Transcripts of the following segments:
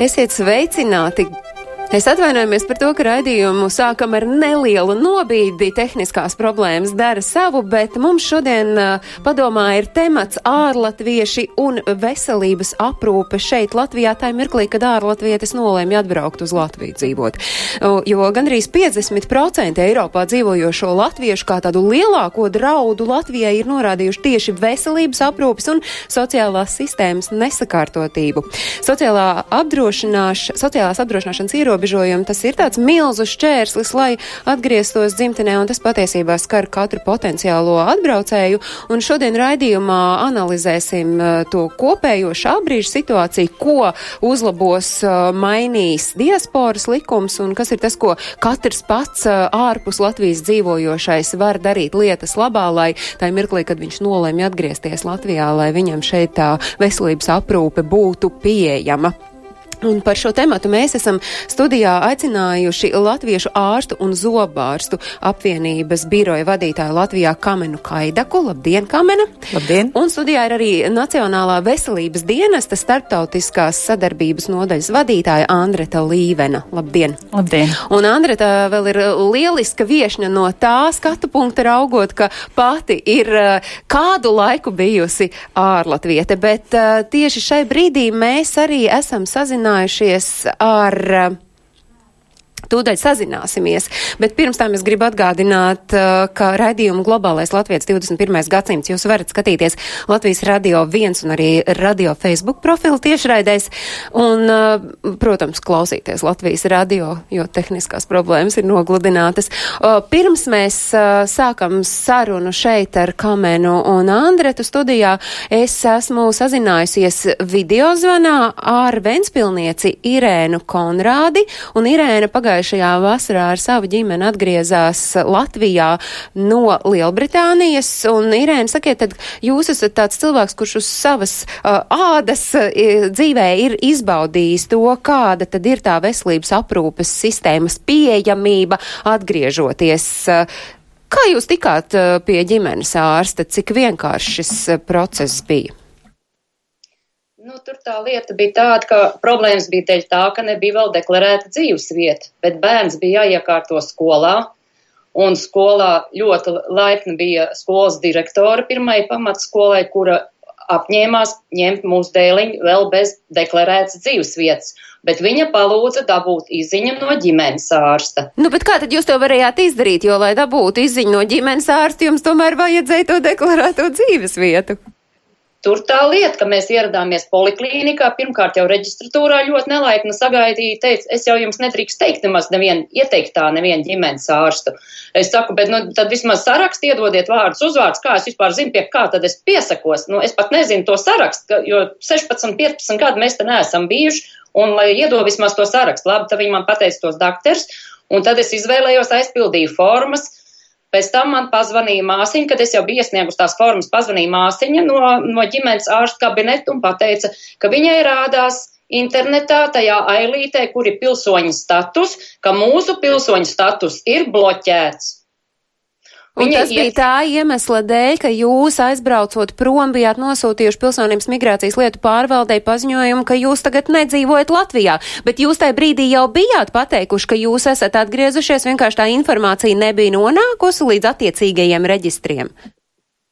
Esiet sveicināti! Es atvainojamies par to, ka raidījumu sākam ar nelielu nobīdi. Tehniskās problēmas dara savu, bet mums šodien padomā ir temats ārlatvieši un veselības aprūpe šeit Latvijā. Tā ir mirklī, kad ārlatvietis nolēma atbraukt uz Latviju dzīvot. Jo gandrīz 50% Eiropā dzīvojošo latviešu kā tādu lielāko draudu Latvijai ir norādījuši tieši veselības aprūpes un sociālās sistēmas nesakārtotību. Sociālā apdrošināš, sociālās apdrošināšanas ierobežojumi ierobežojumi, tas ir tāds milzu šķērslis, lai atgrieztos dzimtenē, un tas patiesībā skar katru potenciālo atbraucēju. Un šodien raidījumā analizēsim uh, to kopējo šā brīža situāciju, ko uzlabos, uh, mainīs diasporas likums, un kas ir tas, ko katrs pats uh, ārpus Latvijas dzīvojošais var darīt lietas labā, lai tā mirklī, kad viņš nolēma atgriezties Latvijā, lai viņam šeit tā veselības aprūpe būtu pieejama. Un par šo tematu mēs esam studijā aicinājuši Latviešu ārstu un zobārstu apvienības biroja vadītāju Latvijā Kamenu Kaidaku. Labdien, Kamena! Labdien! Un studijā ir arī Nacionālā veselības dienesta starptautiskās sadarbības nodaļas vadītāja Andreta Līvena. Labdien! Labdien! Un Andreta vēl ir lieliska viešņa no tā skatu punkta raugot, ka pati ir eh, kādu laiku bijusi ārlatviete, bet uh, tieši šai brīdī mēs arī esam sazinājuši sazinājušies ar Tūdaļ sazināsimies, bet pirms tam es gribu atgādināt, uh, ka raidījumu globālais Latvijas 21. gadsimts jūs varat skatīties Latvijas radio 1 un arī radio Facebook profilu tiešraidēs un, uh, protams, klausīties Latvijas radio, jo tehniskās problēmas ir nogludinātas. Uh, pirms mēs sākam sarunu šeit ar Kamenu un Andretu studijā, es esmu sazinājusies video zvanā ar Ventspilnieci Irēnu Konrādi un Irēna pagājušajā pagājušajā vasarā ar savu ģimeni atgriezās Latvijā no Lielbritānijas. Un, Irēna, sakiet, tad jūs esat tāds cilvēks, kurš uz savas uh, ādas uh, dzīvē ir izbaudījis to, kāda tad ir tā veselības aprūpes sistēmas pieejamība atgriežoties. Uh, Kā jūs tikāt uh, pie ģimenes ārsta? Cik vienkāršs šis uh, process bija? Nu, tur tā lieta bija tāda, ka problēmas bija dēļ tā, ka nebija vēl deklarēta dzīves vieta, bet bērns bija jāiekārto skolā. Un skolā ļoti laipni bija skolas direktora pirmai pamatskolai, kura apņēmās ņemt mūsu dēliņu vēl bez deklarētas dzīves vietas, bet viņa palūdza dabūt izziņu no ģimenes ārsta. Nu, bet kā tad jūs to varējāt izdarīt, jo, lai dabūtu izziņu no ģimenes ārsta, jums tomēr vajadzēja to deklarēto dzīves vietu? Tur tā lieta, ka mēs ieradāmies poliklīnikā, pirmkārt jau reģistratūrā ļoti nelaipni sagaidīja, teica, es jau jums nedrīkst teikt nemaz nevienu ieteiktā, nevienu ģimenes ārstu. Es saku, bet nu, tad vismaz sarakstu iedodiet vārdus, uzvārds, kā es vispār zinu, pie kā tad es piesakos. Nu, es pat nezinu to sarakstu, jo 16, 15 gadu mēs te neesam bijuši, un lai iedod vismaz to sarakstu, labi, tad viņi man pateica tos dakters, un tad es izvēlējos, aizpildīju formas Pēc tam man pazvanīja māsiņa, kad es jau biju iesniegus tās formas, pazvanīja māsiņa no, no ģimenes ārsta kabineta un pateica, ka viņai rādās internetā tajā ailītē, kur ir pilsoņa status, ka mūsu pilsoņa status ir bloķēts. Un Viņa tas bija tā iemesla dēļ, ka jūs aizbraucot prom bijāt nosūtījuši pilsonības migrācijas lietu pārvaldei paziņojumu, ka jūs tagad nedzīvojat Latvijā, bet jūs tajā brīdī jau bijāt pateikuši, ka jūs esat atgriezušies, vienkārši tā informācija nebija nonākusi līdz attiecīgajiem reģistriem.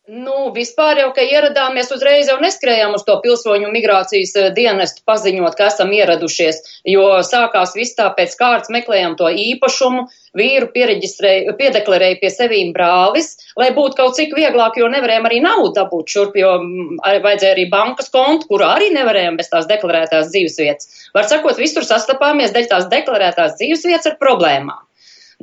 Nu, vispār jau, ka ieradāmies uzreiz jau neskrējām uz to pilsoņu migrācijas eh, dienestu paziņot, ka esam ieradušies, jo sākās viss tā pēc kārtas meklējām to īpašumu, vīru piedeklarēja pie sevīm brālis, lai būtu kaut cik vieglāk, jo nevarējām arī naudu dabūt šurp, jo mm, vajadzēja arī bankas kontu, kuru arī nevarējām bez tās deklarētās dzīvesvietas. Var sakot, visur sastapāmies dēļ tās deklarētās dzīvesvietas ar problēmām.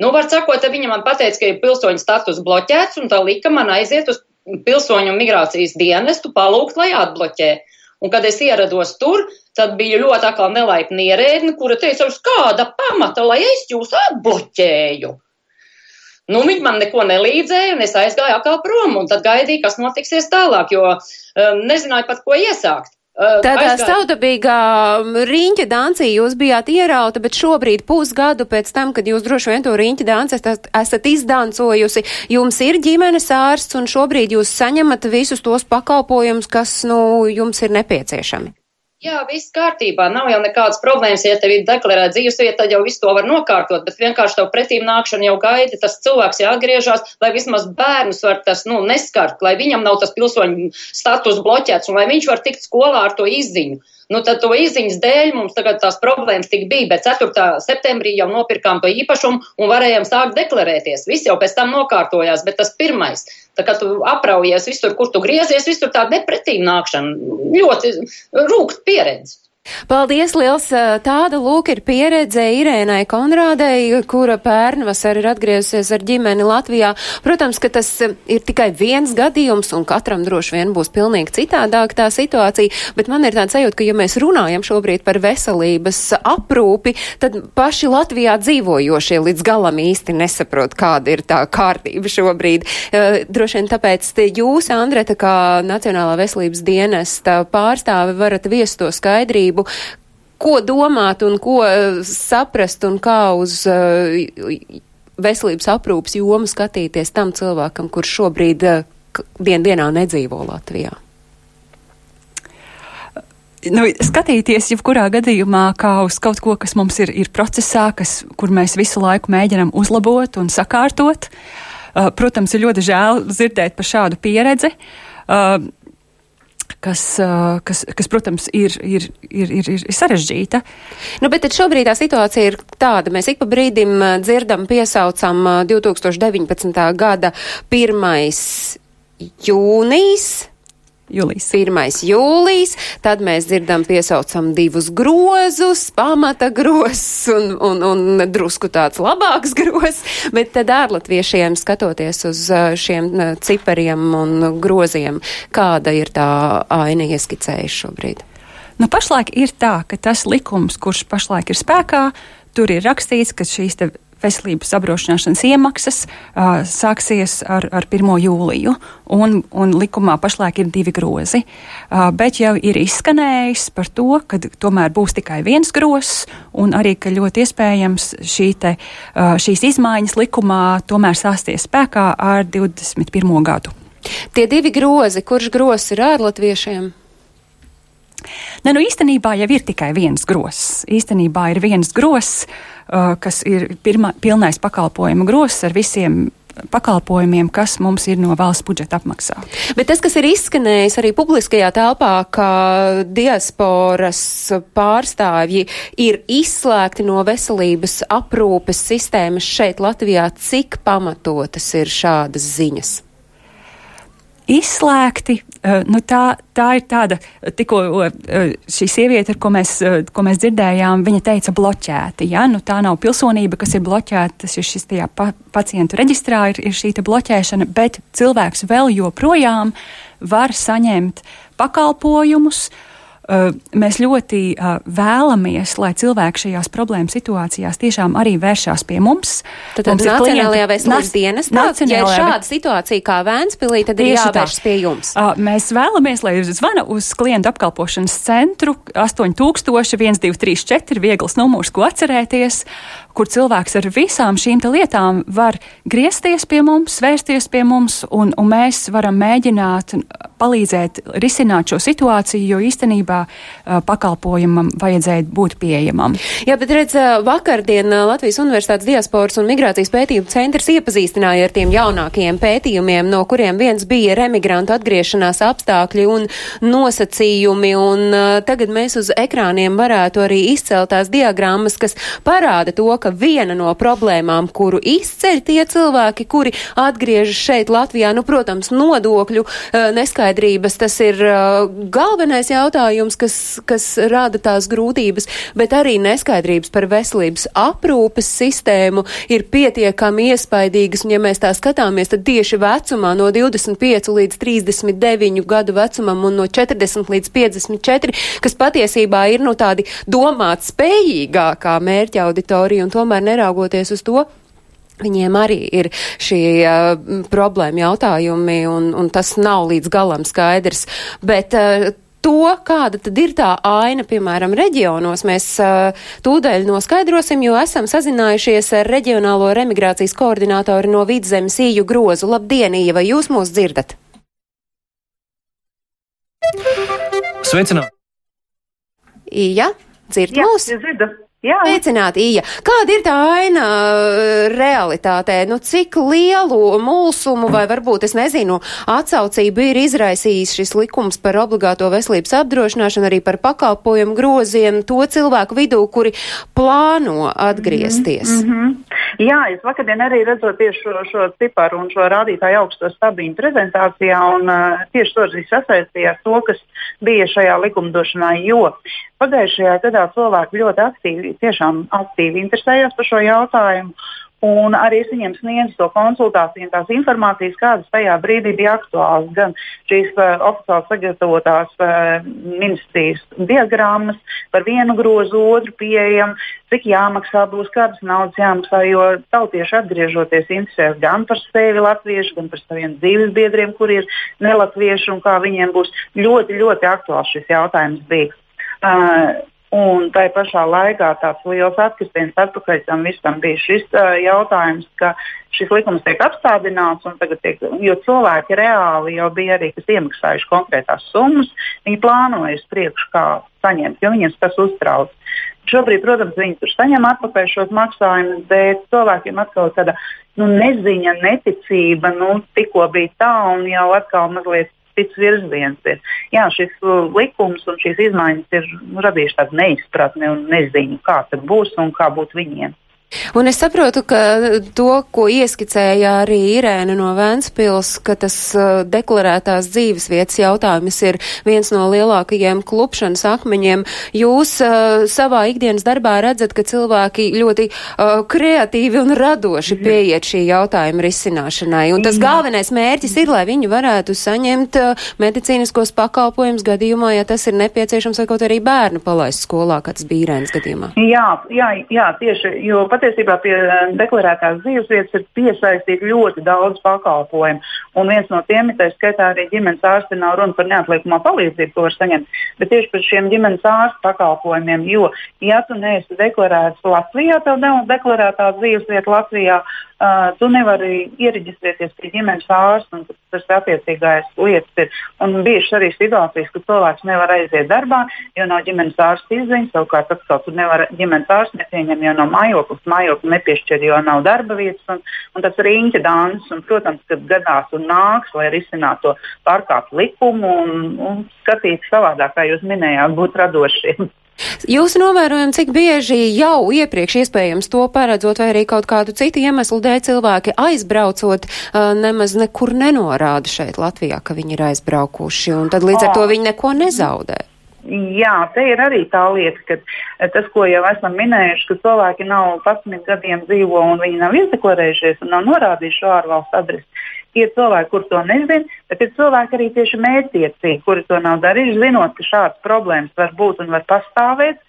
Nu, var sakot, viņa man pateica, ka ir pilsoņu status bloķēts, un tā lika man aiziet uz pilsoņu migrācijas dienestu palūgt, lai atbloķē. Un, kad es ierados tur, tad bija ļoti atkal nelaipni ierēdni, kura teica, uz kāda pamata, lai es jūs atbloķēju. Nu, viņi man neko nelīdzēja, un es aizgāju atkal prom, un tad gaidīju, kas notiksies tālāk, jo um, nezināju pat, ko iesākt. Tādā savdabīgā riņķa dancī jūs bijāt ierauta, bet šobrīd pusgadu pēc tam, kad jūs droši vien to riņķa danci esat izdancojusi, jums ir ģimenes ārsts un šobrīd jūs saņemat visus tos pakalpojumus, kas, nu, jums ir nepieciešami. Jā, viss kārtībā, nav jau nekādas problēmas, ja tev ir deklarēta dzīvesvieta, tad jau visu to var nokārtot, bet vienkārši tev pretīm nākšana jau gaida, tas cilvēks jāatgriežas, lai vismaz bērnus var tas, nu, neskart, lai viņam nav tas pilsoņu status bloķēts un lai viņš var tikt skolā ar to izziņu. Nu, tad to izziņas dēļ mums tagad tās problēmas tik bija, bet 4. septembrī jau nopirkām to īpašumu un varējām sākt deklarēties. Viss jau pēc tam nokārtojās, bet tas pirmais, tā kā tu apraujies visur, kur tu griezies, visur tā depretīm nākšana, ļoti rūkt pieredzi. Paldies, liels! Tāda lūk ir pieredze Irēnai Konrādei, kura pērnvasar ir atgriezusies ar ģimeni Latvijā. Protams, ka tas ir tikai viens gadījums, un katram droši vien būs pilnīgi citādāk tā situācija, bet man ir tāds sajūta, ka ja mēs runājam šobrīd par veselības aprūpi, tad paši Latvijā dzīvojošie līdz galam īsti nesaprot, kāda ir tā kārtība šobrīd. Droši vien tāpēc jūs, Andreta, kā Nacionālā veselības dienesta pārstāve, varat viest to skaidrību kārtību, ko domāt un ko uh, saprast un kā uz uh, veselības aprūpas jomu skatīties tam cilvēkam, kurš šobrīd dien dienā nedzīvo Latvijā? nu, skatīties jebkurā gadījumā kā uz kaut ko, kas mums ir, ir procesā, kas, kur mēs visu laiku mēģinam uzlabot un sakārtot. Uh, protams, ir ļoti žēl dzirdēt par šādu pieredzi. Uh, kas, kas, kas protams, ir, ir, ir, ir, ir sarežģīta. Nu, bet šobrīd tā situācija ir tāda. Mēs ik pa brīdim dzirdam, piesaucam 2019. gada 1. jūnijas Jūlijas. 1. jūlijas, tad mēs dzirdam piesaucam divus grozus, pamata grozus un, un, un drusku tāds labāks grozs, bet tad ārlatviešiem skatoties uz šiem cipariem un groziem, kāda ir tā aina ieskicējuši šobrīd? Nu, pašlaik ir tā, ka tas likums, kurš pašlaik ir spēkā, tur ir rakstīts, ka šīs veselības apdrošināšanas iemaksas uh, sāksies ar, ar 1. jūliju, un, un likumā pašlaik ir divi grozi. Uh, bet jau ir izskanējis par to, ka tomēr būs tikai viens grozs, un arī, ka ļoti iespējams šī te, uh, šīs izmaiņas likumā tomēr sāsties spēkā ar 21. gadu. Tie divi grozi, kurš grozs ir ārlatviešiem? Ne, nu īstenībā jau ir tikai viens gross. Īstenībā ir viens gross, uh, kas ir pirma, pilnais pakalpojuma gross ar visiem pakalpojumiem, kas mums ir no valsts budžeta apmaksāti. Bet tas, kas ir izskanējis arī publiskajā telpā, ka diasporas pārstāvji ir izslēgti no veselības aprūpes sistēmas šeit Latvijā, cik pamatotas ir šādas ziņas? Izslēgti. Eh, nu, tā, tā ir tāda, tikko eh, šī sieviete, ko mēs, eh, ko mēs dzirdējām, viņa teica bloķēti. Ja? Nu, tā nav pilsonība, kas ir bloķēta, tas ir šis tajā pa, pacientu reģistrā, ir, ir šī bloķēšana, bet cilvēks vēl joprojām var saņemt pakalpojumus, uh, Mēs ļoti vēlamies, lai cilvēki šajās problēmu situācijās tiešām arī vēršās pie mums. Tad, tad Nacionālajā veselības dienestā, ja ir šāda situācija kā Vēnspilī, tad ir jāvēršas pie jums. Mēs vēlamies, lai zvana uz klientu apkalpošanas centru 8000 1234 viegls numurs, ko atcerēties kur cilvēks ar visām šīm lietām var griezties pie mums, vērsties pie mums, un, un mēs varam mēģināt palīdzēt risināt šo situāciju, jo īstenībā pakalpojumam vajadzēja būt pieejamam. Jā, bet redz, vakardien Latvijas Universitātes diasporas un migrācijas pētījumu centrs iepazīstināja ar tiem jaunākajiem pētījumiem, no kuriem viens bija remigrantu atgriešanās apstākļi un nosacījumi, un tagad mēs uz ekrāniem varētu arī izcelt tās diagrammas, kas parāda to, ka viena no problēmām, kuru izceļ tie cilvēki, kuri atgriežas šeit Latvijā, nu, protams, nodokļu neskaidrības, tas ir galvenais jautājums, kas, kas rada tās grūtības, bet arī neskaidrības par veselības aprūpes sistēmu ir pietiekami iespaidīgas, un ja mēs tā skatāmies, tad tieši vecumā no 25 līdz 39 gadu vecumam un no 40 līdz 54, kas patiesībā ir, nu, tādi domāt spējīgākā mērķa auditorija, un tomēr neraugoties uz to, Viņiem arī ir šie uh, problēma jautājumi, un, un tas nav līdz galam skaidrs. Bet uh, to, kāda tad ir tā aina, piemēram, reģionos, mēs uh, tūdaļ noskaidrosim, jo esam sazinājušies ar reģionālo remigrācijas koordinātoru no Vidzemes īju grozu. Labdien, Īva, vai jūs mūs dzirdat? Sveicināt! Ija, dzird mūs? Jā, dzirdu. Jā. Sveicināti, Ija. Kāda ir tā aina uh, realitātē? Nu, cik lielu mulsumu vai varbūt, es nezinu, atsaucību ir izraisījis šis likums par obligāto veselības apdrošināšanu arī par pakalpojumu groziem to cilvēku vidū, kuri plāno atgriezties? Mm -hmm. Jā, es vakardien arī redzot tieši šo, šo ciparu un šo rādītāju augsto stabīņu prezentācijā, un uh, tieši to arī sasaistīja ar to, kas bija šajā likumdošanā, jo pagājušajā gadā cilvēki ļoti aktīvi, tiešām aktīvi interesējās par šo jautājumu. Un arī es viņiem sniedzu to konsultāciju tās informācijas, kādas tajā brīdī bija aktuālas. Gan šīs uh, oficiāli sagatavotās uh, ministrijas diagrammas par vienu grozu, otru pieejamu, cik jāmaksā būs, kādas naudas jāmaksā. Jo tautieši atgriežoties interesēs gan par sevi latviešu, gan par saviem dzīves biedriem, kuri ir nelatvieši un kā viņiem būs ļoti, ļoti aktuāls šis jautājums bija. Uh, Un tai pašā laikā tāds liels atkritiens atpakaļ tam visam bija šis uh, jautājums, ka šis likums tiek apstādināts, tiek, jo cilvēki reāli jau bija arī, kas iemaksājuši konkrētās summas, viņi plānoja uz priekšu, kā saņemt, jo viņiem tas uztrauc. Šobrīd, protams, viņi tur saņem atpakaļ šos maksājumus, bet cilvēkiem atkal tāda nu, neziņa, neticība, nu, tikko bija tā, un jau atkal mazliet cits virziens. Ir. Jā, šis uh, likums un šīs izmaiņas ir radījuši tādu neizpratni un neziņu, kā tas būs un kā būt viņiem. Un es saprotu, ka to, ko ieskicēja arī Irēna no Vēnspils, ka tas uh, deklarētās dzīves vietas jautājums ir viens no lielākajiem klupšanas akmeņiem. Jūs uh, savā ikdienas darbā redzat, ka cilvēki ļoti uh, kreatīvi un radoši mhm. pieiet šī jautājuma risināšanai. Un tas galvenais mērķis ir, lai viņi varētu saņemt uh, medicīniskos pakalpojumus gadījumā, ja tas ir nepieciešams, vai kaut arī bērnu palaist skolā, kā tas bija Irēnas gadījumā. Jā, jā, jā tieši, jo patiesībā pie eh, deklarētās dzīvesvietas ir piesaistīti ļoti daudz pakalpojumu. Un viens no tiem ir, tā skaitā, arī ģimenes ārsti nav runa par neatliekamā palīdzību, ko var saņemt, bet tieši par šiem ģimenes ārstu pakalpojumiem. Jo, ja tu neesi deklarēts Latvijā, tev nav deklarētā dzīvesvieta Latvijā, Uh, tu nevari iereģistrēties pie ģimenes ārsta, un tas attiecīgais lietas ir. Un bijušas arī situācijas, ka cilvēks nevar aiziet darbā, jo nav ģimenes ārsta izziņas, savukārt atkal tur nevar ģimenes ārsts nepieņem, jo nav mājoklis, mājokli nepiešķir, jo nav darba vietas, un, un tas riņķa dans, un, protams, kad gadās un nāks, lai risinātu to pārkāpt likumu un, un skatīt savādāk, kā jūs minējāt, būt radošiem. Jūsu novērojumi, cik bieži jau iepriekš iespējams to paredzot, vai arī kaut kādu citu iemeslu dēļ cilvēki aizbraucot, nemaz nekur nenorāda šeit Latvijā, ka viņi ir aizbraukuši, un tad līdz ar to viņi neko nezaudē. Jā, te ir arī tā lieta, ka tas, ko jau esam minējuši, ka cilvēki nav 11 gadiem dzīvo un viņi nav izdeklarējušies un nav norādījuši šo ārvalstu adresi. Ir cilvēki, kur to nezina, bet ir cilvēki arī tieši mērķtiecīgi, kuri to nav darījuši, zinot, ka šādas problēmas var būt un var pastāvēt.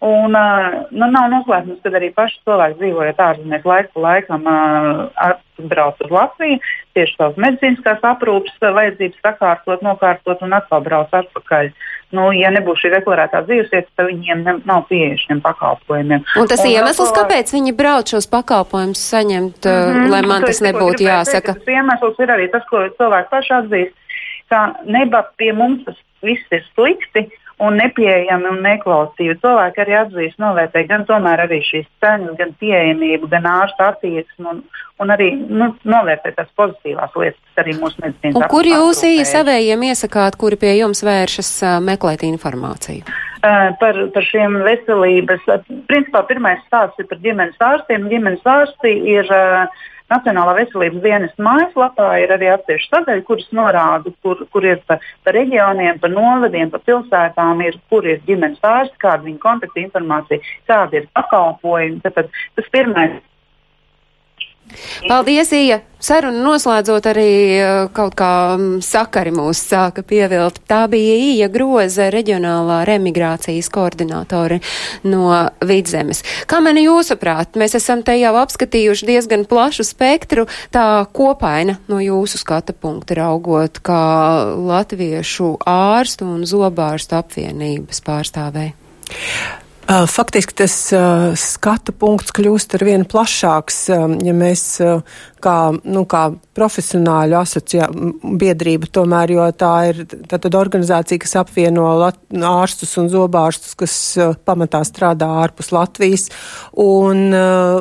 Un, uh, nu, nav noslēpums, ka arī paši cilvēki dzīvojot ārzemēs laiku laikam uh, atbrauc uz Latviju, tieši savas medicīniskās aprūpes vajadzības sakārtot, nokārtot un atkal brauc atpakaļ. Nu, ja nebūs šī deklarētā dzīvesvieta, tad viņiem ne, nav pieeja šiem pakalpojumiem. Un tas ir iemesls, atkal... kāpēc viņi brauc šos pakalpojumus saņemt, mm -hmm, lai man tas nebūtu jāsaka. Teikt, tas iemesls ir arī tas, ko cilvēki paši atzīst, ka neba pie mums tas viss ir slikti un nepieejami un neklausīvi. Cilvēki arī atzīst, novērtē gan tomēr arī šīs cenas, gan pieejamību, gan ārsta attieksmi un, un arī nu, novērtē tās pozitīvās lietas, kas arī mūsu medicīnas. Kur jūs īsi savējiem iesakāt, kuri pie jums vēršas meklēt informāciju? Uh, par, par šiem veselības. Principā pirmais stāsts ir par ģimenes ārstiem. Ģimenes ārsti ir uh, Nacionālā veselības dienas mājaslapā ir arī atsevišķa sadaļa, kuras norāda, kur, kur ir pa, pa reģioniem, pa novadiem, pa pilsētām, ir, kur ir ģimenes ārsti, kāda ir viņa kontakta informācija, kādi ir pakalpojumi. Tātad tas pirmais Paldies, Ija! Sarunu noslēdzot arī eh, kaut kā mm, sakari mūs sāka pievilt. Tā bija Ija Groza, reģionālā remigrācijas koordinātori no Vidzemes. Kā mani jūsuprāt, mēs esam te jau apskatījuši diezgan plašu spektru, tā kopaina no jūsu skata punkta raugot, kā latviešu ārstu un zobārstu apvienības pārstāvēja. Faktiski tas uh, skatu punkts kļūst ar vien plašāks, um, ja mēs kā, nu, kā profesionāļu asociā, biedrība tomēr, jo tā ir tātad organizācija, kas apvieno lat, ārstus un zobārstus, kas uh, pamatā strādā ārpus Latvijas un uh,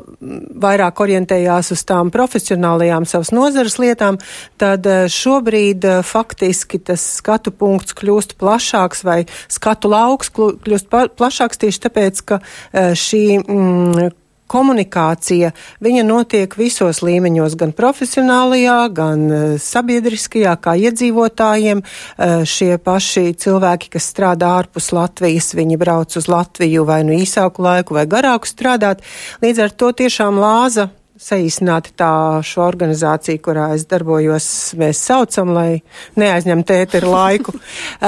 vairāk orientējās uz tām profesionālajām savas nozares lietām, tad uh, šobrīd uh, faktiski tas skatu punkts kļūst plašāks vai skatu lauks kļūst plašāks tieši tāpēc, ka e, šī mm, komunikācija, viņa notiek visos līmeņos, gan profesionālajā, gan e, sabiedriskajā, kā iedzīvotājiem. E, šie paši cilvēki, kas strādā ārpus Latvijas, viņi brauc uz Latviju vai nu īsāku laiku vai garāku strādāt. Līdz ar to tiešām lāza saīsināti tā šo organizāciju, kurā es darbojos, mēs saucam, lai neaizņemtu ēteru laiku.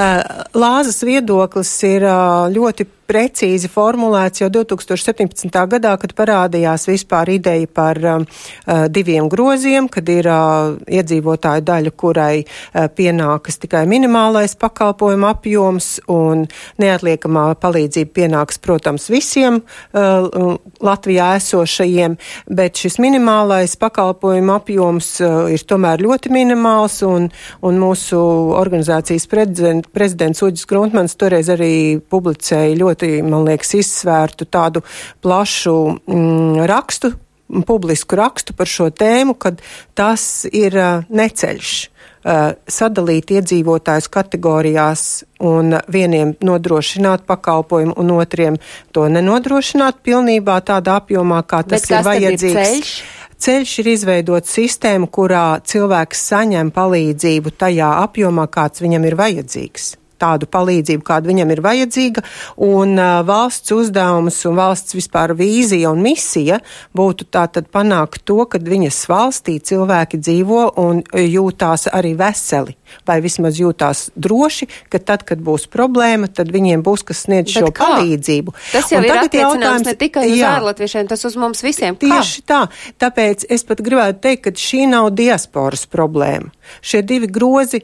Lāzas viedoklis ir ļoti precīzi formulēts jau 2017. gadā, kad parādījās vispār ideja par um, uh, diviem groziem, kad ir uh, iedzīvotāju daļa, kurai uh, pienākas tikai minimālais pakalpojuma apjoms un neatliekamā palīdzība pienāks, protams, visiem uh, Latvijā esošajiem, bet šis minimālais pakalpojuma apjoms uh, ir tomēr ļoti minimāls un, un mūsu organizācijas prezident, prezidents Uģis Gruntmans toreiz arī publicēja ļoti ļoti, man liekas, izsvērtu tādu plašu mm, rakstu, publisku rakstu par šo tēmu, kad tas ir uh, neceļš. Uh, sadalīt iedzīvotājus kategorijās un vieniem nodrošināt pakalpojumu un otriem to nenodrošināt pilnībā tādā apjomā, kā tas Bet ir vajadzīgs. Ir ceļš? Ceļš ir izveidot sistēmu, kurā cilvēks saņem palīdzību tajā apjomā, kāds viņam ir vajadzīgs tādu palīdzību, kāda viņam ir vajadzīga, un valsts uzdevums un valsts vispār vīzija un misija būtu tātad panākt to, ka viņas valstī cilvēki dzīvo un jūtās arī veseli, vai vismaz jūtās droši, ka tad, kad būs problēma, tad viņiem būs, kas sniedz Bet šo kā? palīdzību. Tas jau un ir attiecināms ne tikai uz ārlatviešiem, tas uz mums visiem. Tieši kā? tā. Tāpēc es pat gribētu teikt, ka šī nav diasporas problēma. Šie divi grozi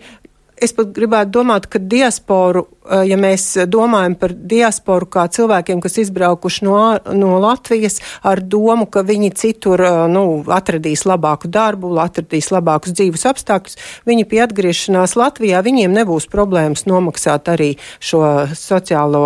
es pat gribētu domāt, ka diasporu ja mēs domājam par diasporu kā cilvēkiem, kas izbraukuši no, no Latvijas ar domu, ka viņi citur eh, nu, atradīs labāku darbu, atradīs labākus dzīves apstākļus, viņi pie atgriešanās Latvijā viņiem nebūs problēmas nomaksāt arī šo sociālo,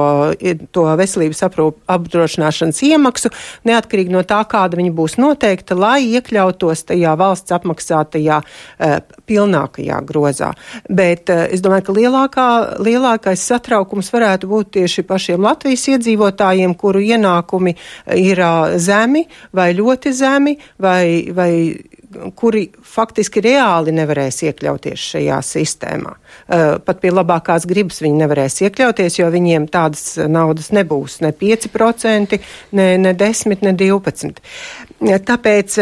to veselības aprūp, apdrošināšanas iemaksu, neatkarīgi no tā, kāda viņa būs noteikta, lai iekļautos tajā valsts apmaksātajā uh, pilnākajā grozā. Bet es domāju, ka lielākā, lielākais satraukums varētu būt tieši pašiem Latvijas iedzīvotājiem, kuru ienākumi ir zemi vai ļoti zemi vai, vai kuri faktiski reāli nevarēs iekļauties šajā sistēmā. Pat pie labākās gribas viņi nevarēs iekļauties, jo viņiem tādas naudas nebūs ne 5%, ne, ne 10, ne 12. Tāpēc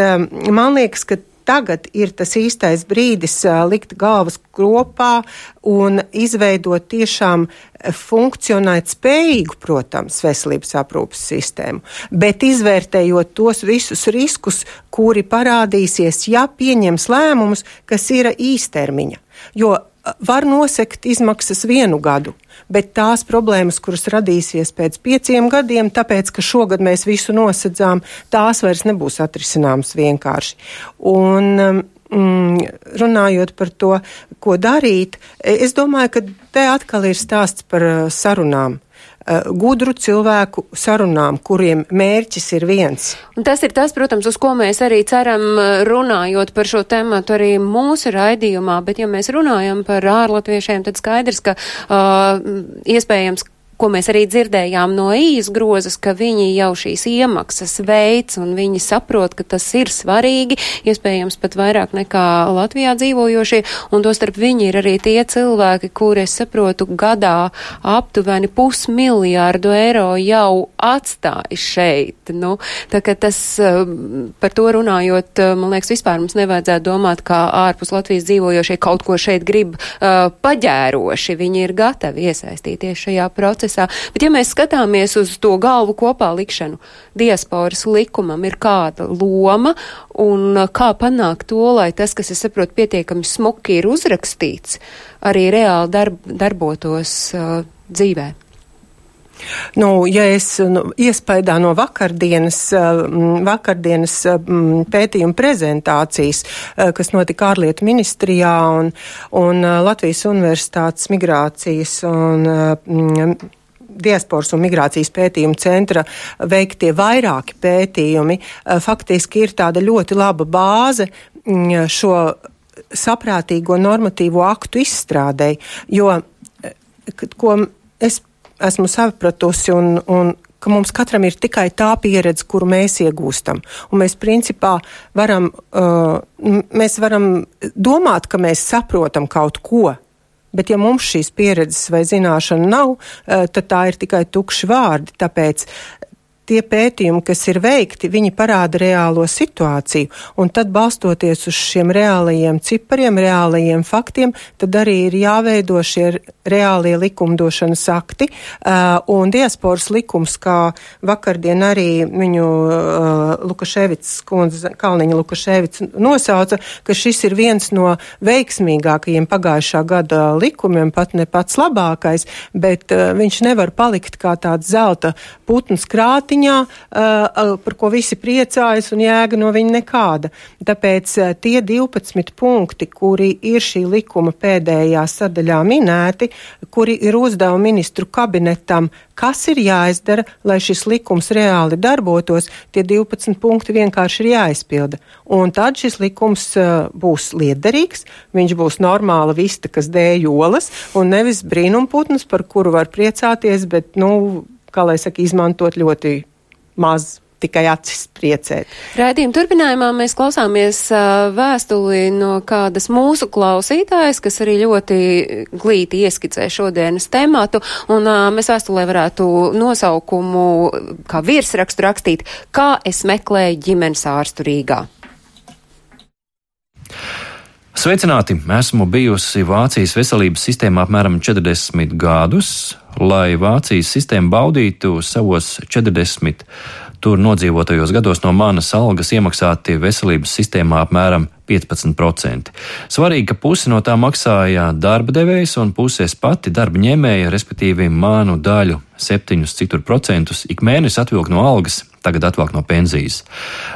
man liekas, ka tagad ir tas īstais brīdis likt galvas kopā un izveidot tiešām funkcionēt spējīgu, protams, veselības aprūpas sistēmu, bet izvērtējot tos visus riskus, kuri parādīsies, ja pieņems lēmumus, kas ir īstermiņa. Jo var nosekt izmaksas vienu gadu, bet tās problēmas, kuras radīsies pēc pieciem gadiem, tāpēc, ka šogad mēs visu nosedzām, tās vairs nebūs atrisināmas vienkārši. Un, um, mm, runājot par to, ko darīt, es domāju, ka te atkal ir stāsts par uh, sarunām. Eh, gudru cilvēku sarunām, kuriem mērķis ir viens. Un tas ir tas, protams, uz ko mēs arī ceram eh, runājot par šo tematu arī mūsu raidījumā, bet ja mēs runājam par ārlatviešiem, tad skaidrs, ka uh, iespējams, ko mēs arī dzirdējām no ījas grozas, ka viņi jau šīs iemaksas veids un viņi saprot, ka tas ir svarīgi, iespējams pat vairāk nekā Latvijā dzīvojošie, un to starp viņi ir arī tie cilvēki, kuri, es saprotu, gadā aptuveni pusmiljārdu eiro jau atstāja šeit. Nu, tā kā tas um, par to runājot, uh, man liekas, vispār mums nevajadzētu domāt, kā ārpus Latvijas dzīvojošie kaut ko šeit grib uh, paģēroši. Viņi ir gatavi iesaistīties šajā procesā procesā. Bet ja mēs skatāmies uz to galvu kopā likšanu, diasporas likumam ir kāda loma un kā panākt to, lai tas, kas, es saprotu, pietiekami smuki ir uzrakstīts, arī reāli darb, darbotos uh, dzīvē. Nu, ja es nu, iespaidā no vakardienas, vakardienas pētījuma prezentācijas, kas notika ārlietu ministrijā un, un Latvijas Universitātes migrācijas un diasporas un migrācijas pētījuma centra veiktie vairāki pētījumi, faktiski ir tāda ļoti laba bāze šo saprātīgo normatīvo aktu izstrādēji, jo, ko es esmu sapratusi un, un ka mums katram ir tikai tā pieredze, kuru mēs iegūstam. Un mēs principā varam, uh, mēs varam domāt, ka mēs saprotam kaut ko. Bet, ja mums šīs pieredzes vai zināšana nav, uh, tad tā ir tikai tukši vārdi. Tāpēc tie pētījumi, kas ir veikti, viņi parāda reālo situāciju, un tad balstoties uz šiem reālajiem cipariem, reālajiem faktiem, tad arī ir jāveido šie reālie likumdošanas akti, uh, un diasporas likums, kā vakardien arī viņu uh, Lukaševits, kundze, Kalniņa Lukaševits nosauca, ka šis ir viens no veiksmīgākajiem pagājušā gada likumiem, pat ne pats labākais, bet uh, viņš nevar palikt kā tāds zelta putns krātiņš, ziņā, par ko visi priecājas un jēga no viņa nekāda. Tāpēc tie 12 punkti, kuri ir šī likuma pēdējā sadaļā minēti, kuri ir uzdevumi ministru kabinetam, kas ir jāizdara, lai šis likums reāli darbotos, tie 12 punkti vienkārši ir jāizpilda. Un tad šis likums būs liederīgs, viņš būs normāla vista, kas dēj olas, un nevis brīnumputns, par kuru var priecāties, bet, nu, kā lai saka, izmantot ļoti maz tikai acis priecēt. Raidījuma turpinājumā mēs klausāmies vēstuli no kādas mūsu klausītājas, kas arī ļoti glīti ieskicē šodienas tematu, un mēs vēstulē varētu nosaukumu kā virsrakstu rakstīt, kā es meklēju ģimenes ārstu Rīgā. Sveicināti! Esmu bijusi Vācijas veselības sistēmā apmēram 40 gadus, lai Vācijas sistēma baudītu savos 40 tur nodzīvotajos gados no manas algas iemaksāti veselības sistēmā apmēram 15%. Svarīgi, ka pusi no tā maksāja darba devējs un puses pati darba ņēmēja, respektīvi manu daļu, 7 citur procentus, ik mēnesi atvilk no algas, tagad atvilk no pensijas.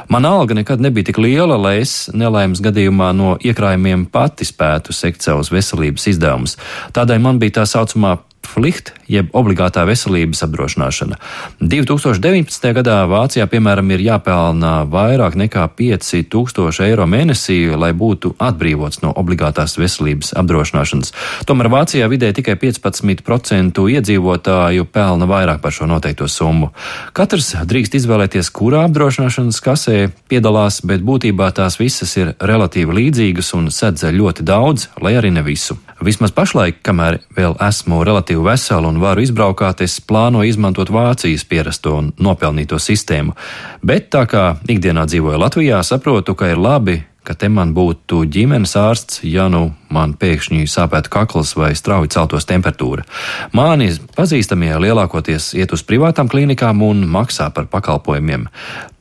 Mana alga nekad nebija tik liela, lai es nelaimes gadījumā no iekrājumiem pati spētu sekt savus veselības izdevumus. Tādēļ man bija tā saucamā Pflicht, jeb obligātā veselības apdrošināšana. 2019. gadā Vācijā, piemēram, ir jāpelnā vairāk nekā 5000 eiro mēnesī, lai būtu atbrīvots no obligātās veselības apdrošināšanas. Tomēr Vācijā vidē tikai 15% iedzīvotāju pelna vairāk par šo noteikto summu. Katrs drīkst izvēlēties, kurā apdrošināšanas kasē piedalās, bet būtībā tās visas ir relatīvi līdzīgas un sedz ļoti daudz, lai arī ne visu. Vismaz pašlaik, kamēr vēl esmu relatīvi vesela un varu izbraukāt, es plānoju izmantot Vācijas pierasto un nopelnīto sistēmu. Bet tā kā ikdienā dzīvoju Latvijā, saprotu, ka ir labi, ka te man būtu ģimenes ārsts, ja nu man pēkšņi sāpētu kakls vai strauji celtos temperatūra. Mani pazīstamie lielākoties iet uz privātām klīnikām un maksā par pakalpojumiem.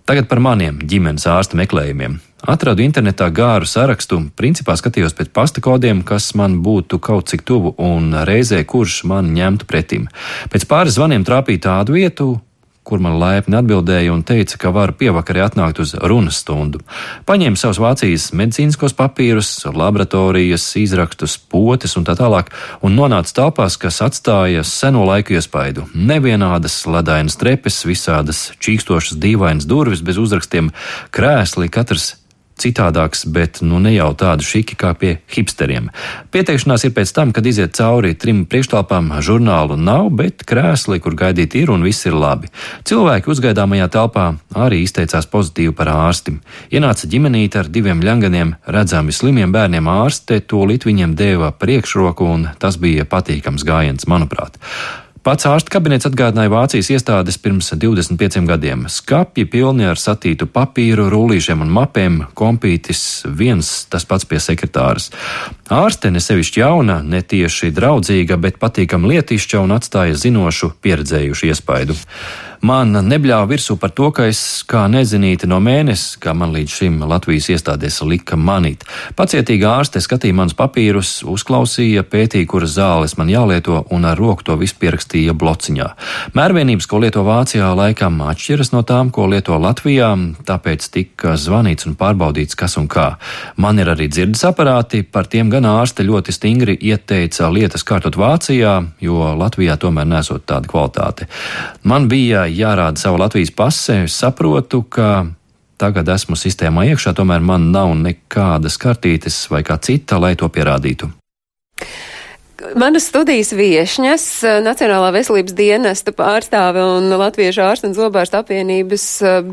Tagad par maniem ģimenes ārsta meklējumiem. Atradu internetā gāru sarakstu, principā skatījos pēc pasta kodiem, kas man būtu kaut cik tuvu un reizē kurš man ņemtu pretim. Pēc pāris zvaniem trāpīja tādu vietu, kur man laipni atbildēja un teica, ka varu pievakarē atnākt uz runas stundu. Paņēma savus Vācijas medicīniskos papīrus, laboratorijas, izrakstus, potes un tā tālāk, un nonāca telpās, kas atstāja seno laiku iespaidu. Nevienādas ledainas trepes, visādas čīkstošas dīvainas durvis bez uzrakstiem, krēsli, katrs citādāks, bet nu ne jau tādu šiki kā pie hipsteriem. Pieteikšanās ir pēc tam, kad iziet cauri trim priekštelpām, žurnālu nav, bet krēsli, kur gaidīt ir un viss ir labi. Cilvēki uzgaidāmajā telpā arī izteicās pozitīvi par ārsti. Ienāca ģimenīte ar diviem ļanganiem, redzami slimiem bērniem ārste, to lit viņiem deva priekšroku, un tas bija patīkams gājiens, manuprāt. Pats ārsta kabinets atgādināja Vācijas iestādes pirms 25 gadiem. Skapji pilni ar satītu papīru, rullīšiem un mapēm, kompītis viens tas pats pie sekretāras. Ārste ne sevišķi jauna, ne tieši draudzīga, bet patīkami lietišķa un atstāja zinošu, pieredzējušu iespaidu. Man nebļāva virsū par to, ka es kā nezinīti no mēnesis, kā man līdz šim Latvijas iestādēs lika manīt. Pacietīga ārste skatīja manus papīrus, uzklausīja, pētīja, kuras zāles man jālieto, un ar roku to visu pierakstīja blociņā. Mērvienības, ko lieto Vācijā, laikam atšķiras no tām, ko lieto Latvijā, tāpēc tika zvanīts un pārbaudīts, kas un kā. Man ir arī dzirdes aparāti, par tiem gan ārste ļoti stingri ieteica lietas kārtot Vācijā, jo Latvijā tomēr nesot tāda kvalitāte. Man bija jārāda savu Latvijas pase, es saprotu, ka tagad esmu sistēmā iekšā, tomēr man nav nekādas kartītes vai kā cita, lai to pierādītu. Manas studijas viešņas, Nacionālā veselības dienesta pārstāve un Latviešu ārstu un zobārstu apvienības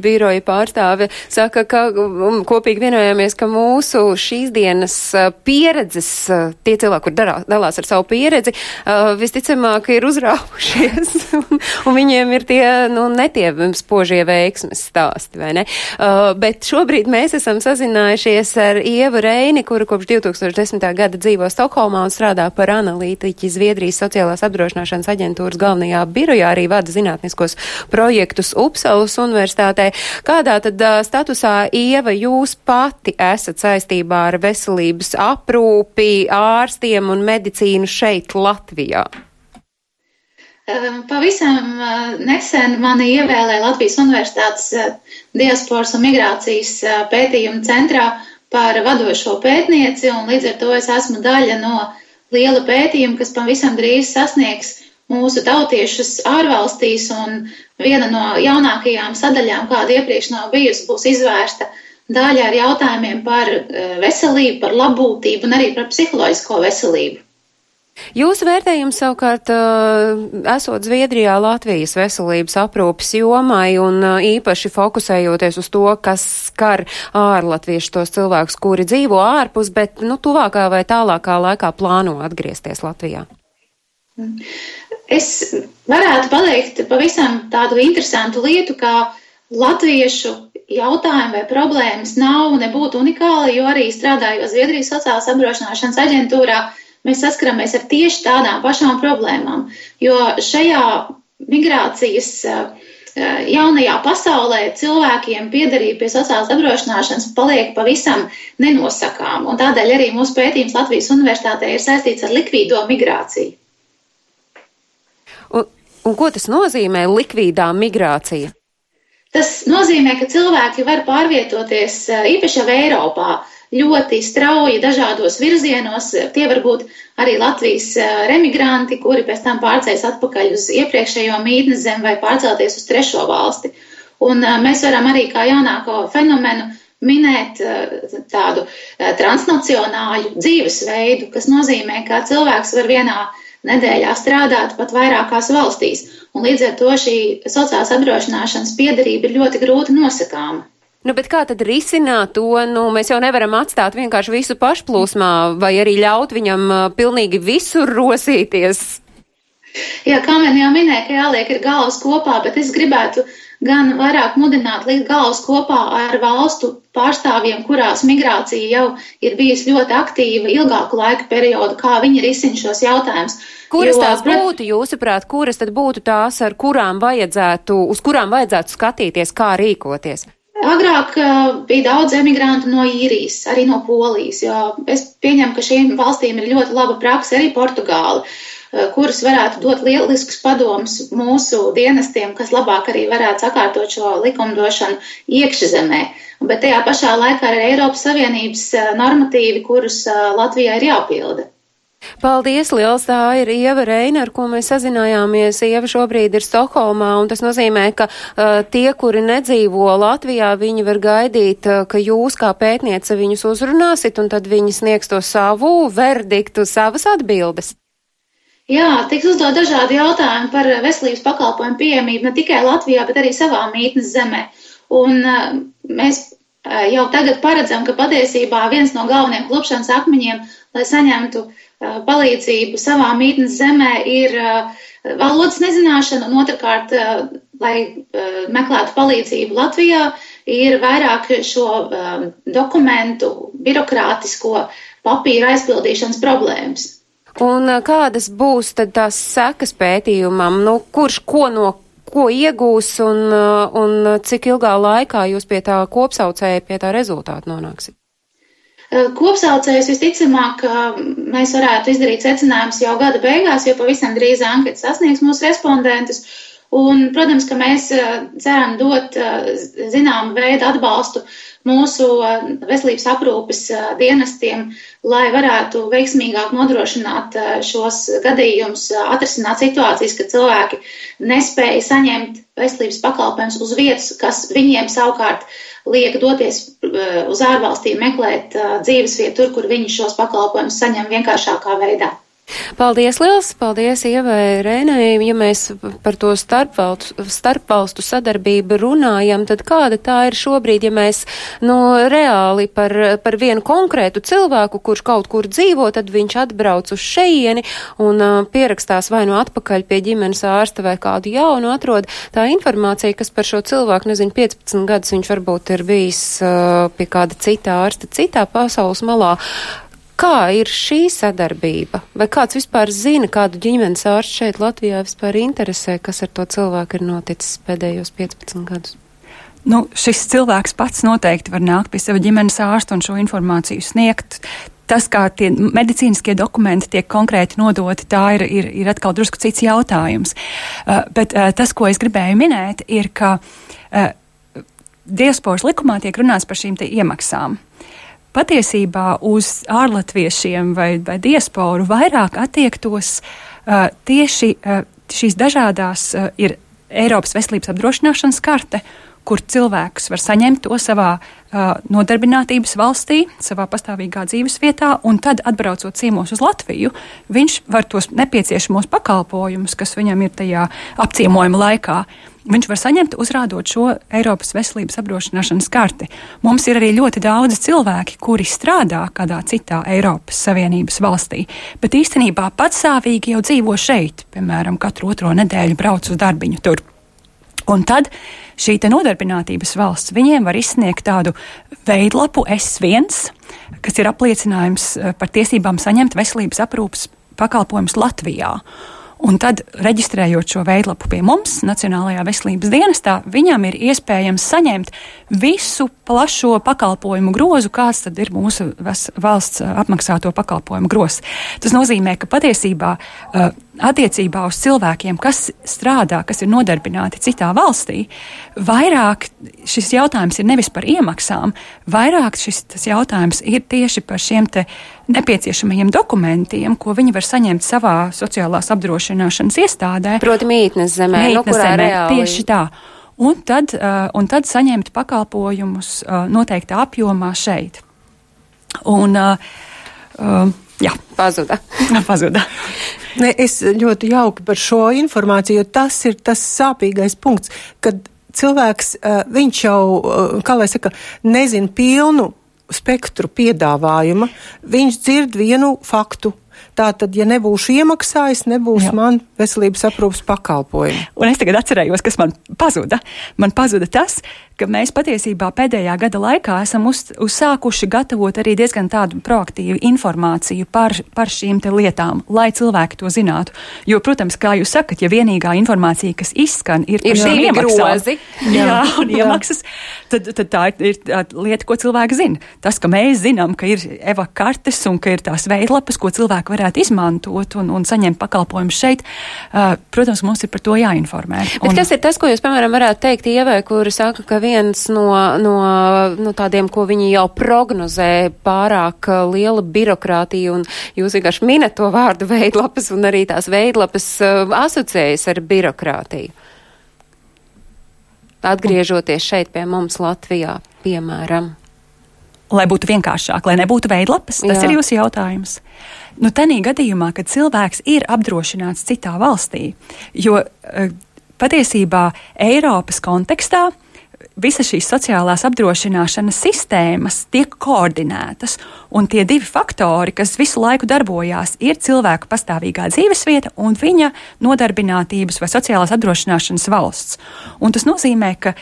biroja pārstāve saka, ka kopīgi vienojāmies, ka mūsu šīs dienas pieredzes, tie cilvēki, kur darā, dalās ar savu pieredzi, visticamāk ir uzrāvušies un, un viņiem ir tie, nu, netie spožie veiksmes stāsti, vai ne? Bet šobrīd mēs esam sazinājušies ar Ievu Reini, kura kopš 2010. gada dzīvo Stokholmā un strādā par analīzi analītiķi Zviedrijas sociālās apdrošināšanas aģentūras galvenajā birojā arī vada zinātniskos projektus Upsalas universitātē. Kādā tad uh, statusā Ieva jūs pati esat saistībā ar veselības aprūpi, ārstiem un medicīnu šeit Latvijā? Pavisam nesen mani ievēlēja Latvijas Universitātes diasporas un migrācijas pētījuma centrā par vadošo pētnieci, un līdz ar to es esmu daļa no liela pētījuma, kas pavisam drīz sasniegs mūsu tautiešus ārvalstīs, un viena no jaunākajām sadaļām, kāda iepriekš nav bijusi, būs izvērsta daļa ar jautājumiem par eh, veselību, par labbūtību un arī par psiholoģisko veselību. Jūsu vērtējums savukārt uh, esot Zviedrijā Latvijas veselības aprūpas jomai un uh, īpaši fokusējoties uz to, kas skar ārlatviešu tos cilvēkus, kuri dzīvo ārpus, bet nu, tuvākā vai tālākā laikā plāno atgriezties Latvijā. Es varētu pateikt pavisam tādu interesantu lietu, kā latviešu jautājumi vai problēmas nav nebūtu unikāli, jo arī strādājot Zviedrijas sociālās apdrošināšanas aģentūrā, mēs saskaramies ar tieši tādām pašām problēmām. Jo šajā migrācijas eh, jaunajā pasaulē cilvēkiem piederība pie sociālās apdrošināšanas paliek pavisam nenosakām. Un tādēļ arī mūsu pētījums Latvijas Universitātē ir saistīts ar likvīdo migrāciju. Un, un ko tas nozīmē likvīdā migrācija? Tas nozīmē, ka cilvēki var pārvietoties eh, īpaši jau Eiropā ļoti strauji dažādos virzienos. Tie var būt arī Latvijas remigranti, kuri pēc tam pārceļas atpakaļ uz iepriekšējo mītnes zemi vai pārcelties uz trešo valsti. Un mēs varam arī kā jaunāko fenomenu minēt tādu transnacionālu dzīvesveidu, kas nozīmē, ka cilvēks var vienā nedēļā strādāt pat vairākās valstīs. Un līdz ar to šī sociālās apdrošināšanas piedarība ir ļoti grūti nosakāma. Nu, bet kā tad risināt to? Nu, mēs jau nevaram atstāt vienkārši visu pašplūsmā vai arī ļaut viņam pilnīgi visur rosīties. Jā, kā man jau minēja, ka jāliek ir galvas kopā, bet es gribētu gan vairāk mudināt likt galvas kopā ar valstu pārstāvjiem, kurās migrācija jau ir bijusi ļoti aktīva ilgāku laika periodu, kā viņi risina šos jautājumus. Kuras jo, tās būtu, jūsuprāt, kuras tad būtu tās, ar kurām vajadzētu, uz kurām vajadzētu skatīties, kā rīkoties? Agrāk bija daudz emigrantu no īrijas, arī no polijas, jo es pieņemu, ka šīm valstīm ir ļoti laba praksa, arī Portugāla, kuras varētu dot lieliskus padomus mūsu dienestiem, kas labāk arī varētu sakārtot šo likumdošanu iekšzemē. Bet tajā pašā laikā ir Eiropas Savienības normatīvi, kurus Latvijai ir jāpilda. Paldies, liels tā ir Ieva Reina, ar ko mēs sazinājāmies. Ieva šobrīd ir Stokholmā, un tas nozīmē, ka uh, tie, kuri nedzīvo Latvijā, viņi var gaidīt, uh, ka jūs kā pētniece viņus uzrunāsit, un tad viņi sniegs to savu verdiktu, savas atbildes. Jā, tiks uzdot dažādi jautājumi par veselības pakalpojumu pieejamību ne tikai Latvijā, bet arī savā mītnes zemē. Un uh, mēs uh, jau tagad paredzam, ka patiesībā viens no galvenajiem klupšanas akmeņiem, lai saņemtu uh, palīdzību savā mītnes zemē ir valodas nezināšana, un otrkārt, lai meklētu palīdzību Latvijā, ir vairāk šo dokumentu, birokrātisko papīru aizpildīšanas problēmas. Un kādas būs tad tās sekas pētījumam? Nu, kurš ko no ko iegūs un, un cik ilgā laikā jūs pie tā kopsaucēja, pie tā rezultāta nonāksiet? Kopsaucējus visticamāk mēs varētu izdarīt secinājumus jau gada beigās, jo pavisam drīz anketa sasniegs mūsu respondentus. Un, protams, ka mēs ceram dot zināmu veidu atbalstu mūsu veselības aprūpes dienestiem, lai varētu veiksmīgāk nodrošināt šos gadījumus, atrisināt situācijas, ka cilvēki nespēja saņemt veselības pakalpojumus uz vietas, kas viņiem savukārt liek doties eh, uz ārvalstīm meklēt eh, dzīvesvietu tur, kur viņi šos pakalpojumus saņem vienkāršākā veidā. Paldies liels, paldies Ievai Rēnai. Ja mēs par to starpvalstu, starpvalstu sadarbību runājam, tad kāda tā ir šobrīd, ja mēs nu, reāli par, par vienu konkrētu cilvēku, kurš kaut kur dzīvo, tad viņš atbrauc uz šeieni un uh, pierakstās vai nu atpakaļ pie ģimenes ārsta vai kādu jaunu atrod. Tā informācija, kas par šo cilvēku, nezinu, 15 gadus viņš varbūt ir bijis uh, pie kāda cita ārsta citā pasaules malā. Kā ir šī sadarbība? Vai kāds vispār zina, kādu ģimenes ārstu šeit Latvijā vispār interesē, kas ar to cilvēku ir noticis pēdējos 15 gadus? Nu, šis cilvēks pats noteikti var nākt pie sava ģimenes ārsta un šo informāciju sniegt. Tas, kā tie medicīniskie dokumenti tiek konkrēti nodoti, tā ir, ir, ir atkal drusku cits jautājums. Uh, bet uh, tas, ko es gribēju minēt, ir, ka uh, diasporas likumā tiek runāts par šīm iemaksām patiesībā uz ārlatviešiem vai, vai diasporu vairāk attiektos uh, tieši uh, šīs dažādās uh, ir Eiropas veselības apdrošināšanas karte, kur cilvēks var saņemt to savā uh, nodarbinātības valstī, savā pastāvīgā dzīves vietā, un tad, atbraucot ciemos uz Latviju, viņš var tos nepieciešamos pakalpojumus, kas viņam ir tajā apciemojuma laikā, viņš var saņemt, uzrādot šo Eiropas veselības apdrošināšanas karti. Mums ir arī ļoti daudz cilvēki, kuri strādā kādā citā Eiropas Savienības valstī, bet īstenībā patsāvīgi jau dzīvo šeit, piemēram, katru otro nedēļu brauc uz darbiņu tur. Un tad šī nodarbinātības valsts viņiem var izsniegt tādu veidlapu S1, kas ir apliecinājums eh, par tiesībām saņemt veselības aprūpas pakalpojumus Latvijā. Un tad, reģistrējot šo veidlapu pie mums, Nacionālajā veselības dienestā, viņam ir iespējams saņemt visu plašo pakalpojumu grozu, kāds tad ir mūsu valsts apmaksāto pakalpojumu grozs. Tas nozīmē, ka patiesībā uh, attiecībā uz cilvēkiem, kas strādā, kas ir nodarbināti citā valstī, vairāk šis jautājums ir nevis par iemaksām, vairāk šis jautājums ir tieši par šiem nepieciešamajiem dokumentiem, ko viņi var saņemt savā sociālās apdrošināšanas iestādē. Proti, mītnes zemē, nu, mītnes no zemē reāli... tieši tā. Un tad, uh, un tad saņemt pakalpojumus uh, noteiktā apjomā šeit. Un, uh, uh, jā, pazuda. pazuda. Ne, es ļoti jauki par šo informāciju, jo tas ir tas sāpīgais punkts, kad cilvēks, uh, viņš jau, uh, kā lai saka, nezin pilnu spektru piedāvājuma, viņš dzird vienu faktu. Tātad, ja nebūšu iemaksājis, nebūs Jā. man veselības aprūpas pakalpojumi. Un es tagad atcerējos, kas man pazuda. Man pazuda tas, ka mēs patiesībā pēdējā gada laikā esam uz, uzsākuši gatavot arī diezgan tādu proaktīvu informāciju par, par šīm lietām, lai cilvēki to zinātu. Jo, protams, kā jūs sakat, ja vienīgā informācija, kas izskan, ir par šīm iemaksām, jā, jā, un iemaksas, tad, tad tā ir, ir tā lieta, ko cilvēki zina. Tas, ka mēs zinām, ka ir eva kartes un ka ir tās veidlapas, ko cilvēki varētu izmantot un, un saņemt pakalpojumus šeit, uh, protams, mums ir par to jāinformē. Bet un, kas ir tas, ko jūs, piemēram, varētu teikt Ievai, kuri saka, ka viens no, no, no tādiem, ko viņi jau prognozē, pārāk liela birokrātija, un jūs vienkārši minat to vārdu veidlapas, un arī tās veidlapas uh, asociējas ar birokrātiju. Atgriežoties šeit pie mums Latvijā, piemēram. Lai būtu vienkāršāk, lai nebūtu veidlapas, tas Jā. ir jūsu jautājums. Nu, Tanī gadījumā, kad cilvēks ir apdrošināts citā valstī, jo uh, patiesībā Eiropas kontekstā visas šīs sociālās apdrošināšanas sistēmas tiek koordinētas, un tie divi faktori, kas visu laiku darbojās, ir cilvēka pastāvīgā dzīvesvieta un viņa nodarbinātības vai sociālās apdrošināšanas valsts. Un tas nozīmē, ka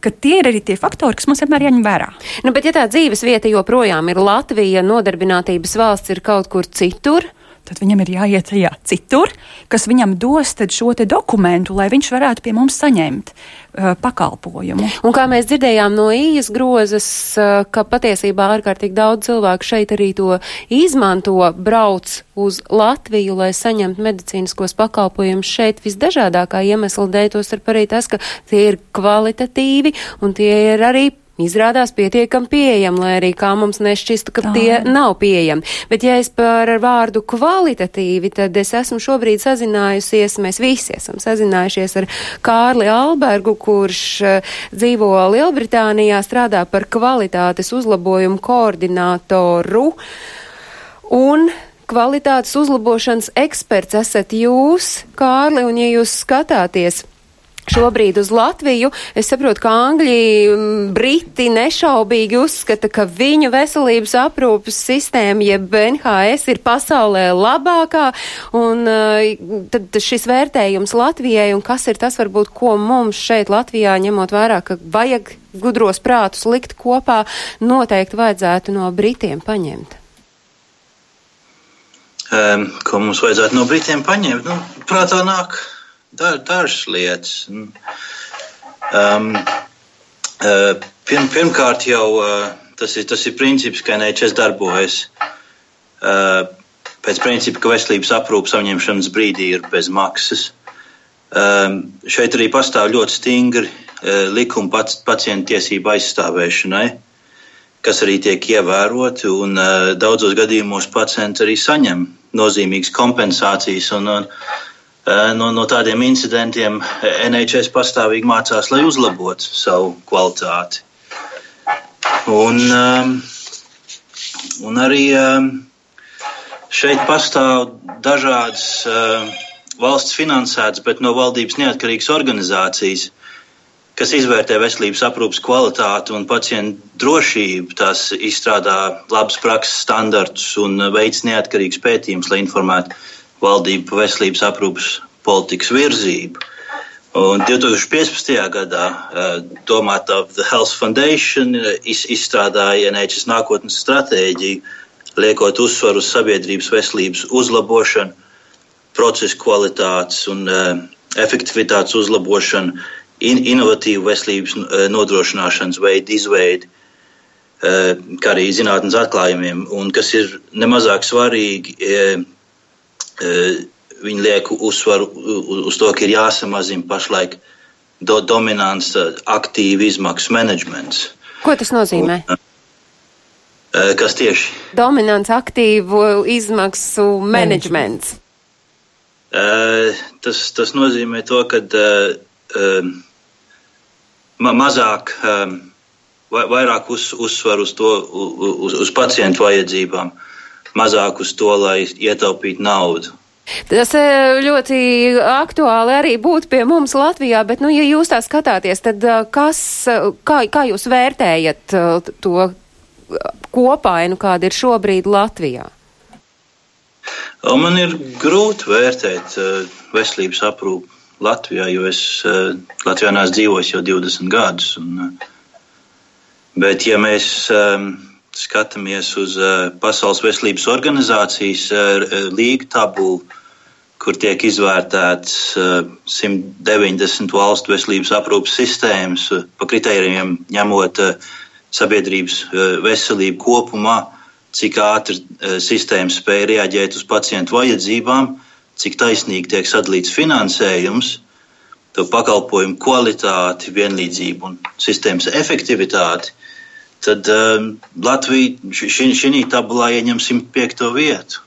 ka, tie ir arī tie faktori, kas mums vienmēr jāņem vērā. Nu, bet, ja tā dzīves vieta joprojām ir Latvija, nodarbinātības valsts ir kaut kur citur, tad viņam ir jāiet tajā citur, kas viņam dos šo dokumentu, lai viņš varētu pie mums saņemt uh, pakalpojumu. Un kā mēs dzirdējām no ījas grozas, uh, ka patiesībā ārkārtīgi daudz cilvēku šeit arī to izmanto, brauc uz Latviju, lai saņemtu medicīniskos pakalpojumus šeit visdažādākā iemesla dēļ, tos ar arī tas, ka tie ir kvalitatīvi un tie ir arī izrādās pietiekami pieejami, lai arī kā mums nešķistu, ka Tā. tie nav pieejami. Bet ja es par vārdu kvalitatīvi, tad es esmu šobrīd sazinājusies, mēs visi esam sazinājušies ar Kārli Albergu, kurš uh, dzīvo Lielbritānijā, strādā par kvalitātes uzlabojumu koordinātoru. Un kvalitātes uzlabošanas eksperts esat jūs, Kārli, un ja jūs skatāties Šobrīd uz Latviju es saprotu, ka Angļi, Briti nešaubīgi uzskata, ka viņu veselības aprūpas sistēma, jeb NHS, ir pasaulē labākā, un uh, tad šis vērtējums Latvijai, un kas ir tas varbūt, ko mums šeit Latvijā, ņemot vērā, ka vajag gudros prātus likt kopā, noteikti vajadzētu no Britiem paņemt. Ko mums vajadzētu no Britiem paņemt? Nu, prātā nāk dažas lietas. Um, uh, pirm, pirmkārt, jau uh, tas, ir, tas ir princips, ka NHS darbojas uh, pēc principa, ka veselības aprūpas saņemšanas brīdī ir bez maksas. Um, šeit arī pastāv ļoti stingri uh, likumi pac, pacientu tiesību aizstāvēšanai, kas arī tiek ievēroti. Un, uh, daudzos gadījumos pacienti arī saņem nozīmīgas kompensācijas. Un, un, Eh, no, no tādiem incidentiem NHS pastāvīgi mācās, lai uzlabotu savu kvalitāti. Un, um, un arī um, šeit pastāv dažādas um, valsts finansētas, bet no valdības neatkarīgas organizācijas, kas izvērtē veselības aprūpas kvalitāti un pacientu drošību. Tās izstrādā labas prakses standartus un veids neatkarīgs pētījums, lai informētu valdību par veselības aprūpas politikas virzību. Un 2015. gadā domātā The Health Foundation iz, izstrādāja NHS nākotnes stratēģiju, liekot uzsvaru uz sabiedrības veselības uzlabošanu, procesu kvalitātes un uh, efektivitātes uzlabošanu, in, inovatīvu veselības nodrošināšanas veidu izveidi, kā arī zinātnes atklājumiem, un kas ir nemazāk svarīgi. Uh, viņi liek uzsvaru uz to, ka ir jāsamazina pašlaik do, dominants aktīvu izmaksu menedžments. Ko tas nozīmē? Un, kas tieši? Dominants aktīvu izmaksu menedžments. Tas, tas nozīmē to, ka mazāk, vairāk uz, uzsver uz, to, uz, uz pacientu vajadzībām, mazāk uz to, lai ietaupītu naudu. Tas e, ļoti aktuāli arī būtu pie mums Latvijā, bet, nu, ja jūs tā skatāties, tad e, kas, kā, kā jūs vērtējat to kopainu, kāda ir šobrīd Latvijā? Man ir grūti vērtēt veselības aprūpu Latvijā, jo es Latvijā neesmu dzīvojis jau 20 gadus. Un, bet, ja mēs skatāmies uz Pasaules veselības organizācijas līgu tabulu, kur tiek izvērtēts 190 valstu veselības aprūpas sistēmas pa kritērijiem, ņemot sabiedrības veselību kopumā, cik ātri sistēma spēja reaģēt uz pacientu vajadzībām, cik taisnīgi tiek sadalīts finansējums, to pakalpojumu kvalitāti, vienlīdzību un sistēmas efektivitāti, tad um, Latvija šī tabulā ieņem 105. vietu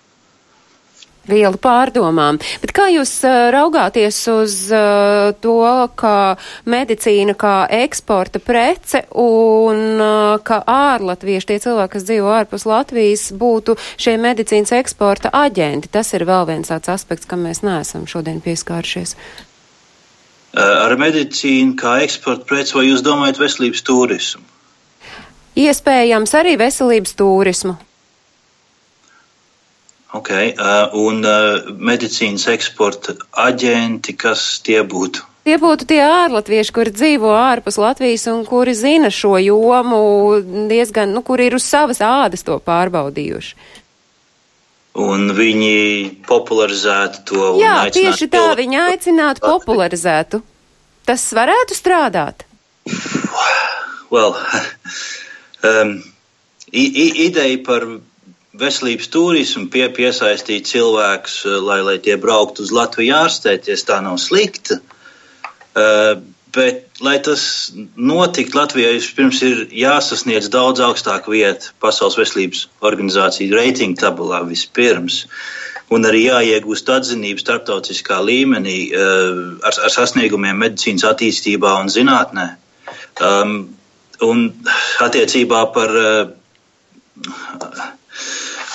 vielu pārdomām. Bet kā jūs uh, raugāties uz uh, to, ka medicīna kā eksporta prece un uh, ka ārlatvieši, tie cilvēki, kas dzīvo ārpus Latvijas, būtu šie medicīnas eksporta aģenti? Tas ir vēl viens tāds aspekts, kam mēs neesam šodien pieskāršies. Ar medicīnu kā eksporta preci vai jūs domājat veselības turismu? Iespējams arī veselības turismu. Okay, uh, un uh, medicīnas eksporta aģenti, kas tie būtu? Tie būtu tie ārlatvieši, kuri dzīvo ārpus Latvijas un kuri zina šo jomu diezgan, nu, kuri ir uz savas ādas to pārbaudījuši. un viņi popularizētu to. Jā, tieši tā viņi aicinātu popularizētu. Tas varētu strādāt. Well, um, ideja par veselības turismu pie, piesaistīt cilvēkus, lai, lai tie brauktu uz Latviju ārstēties, tā nav slikta. Uh, Bet, lai tas notiktu Latvijā, vispirms ir jāsasniedz daudz augstāka vieta Pasaules veselības organizācijas reitingu tabulā vispirms. Un arī jāiegūst atzinība starptautiskā līmenī uh, ar, ar sasniegumiem medicīnas attīstībā un zinātnē. Um, un attiecībā par uh,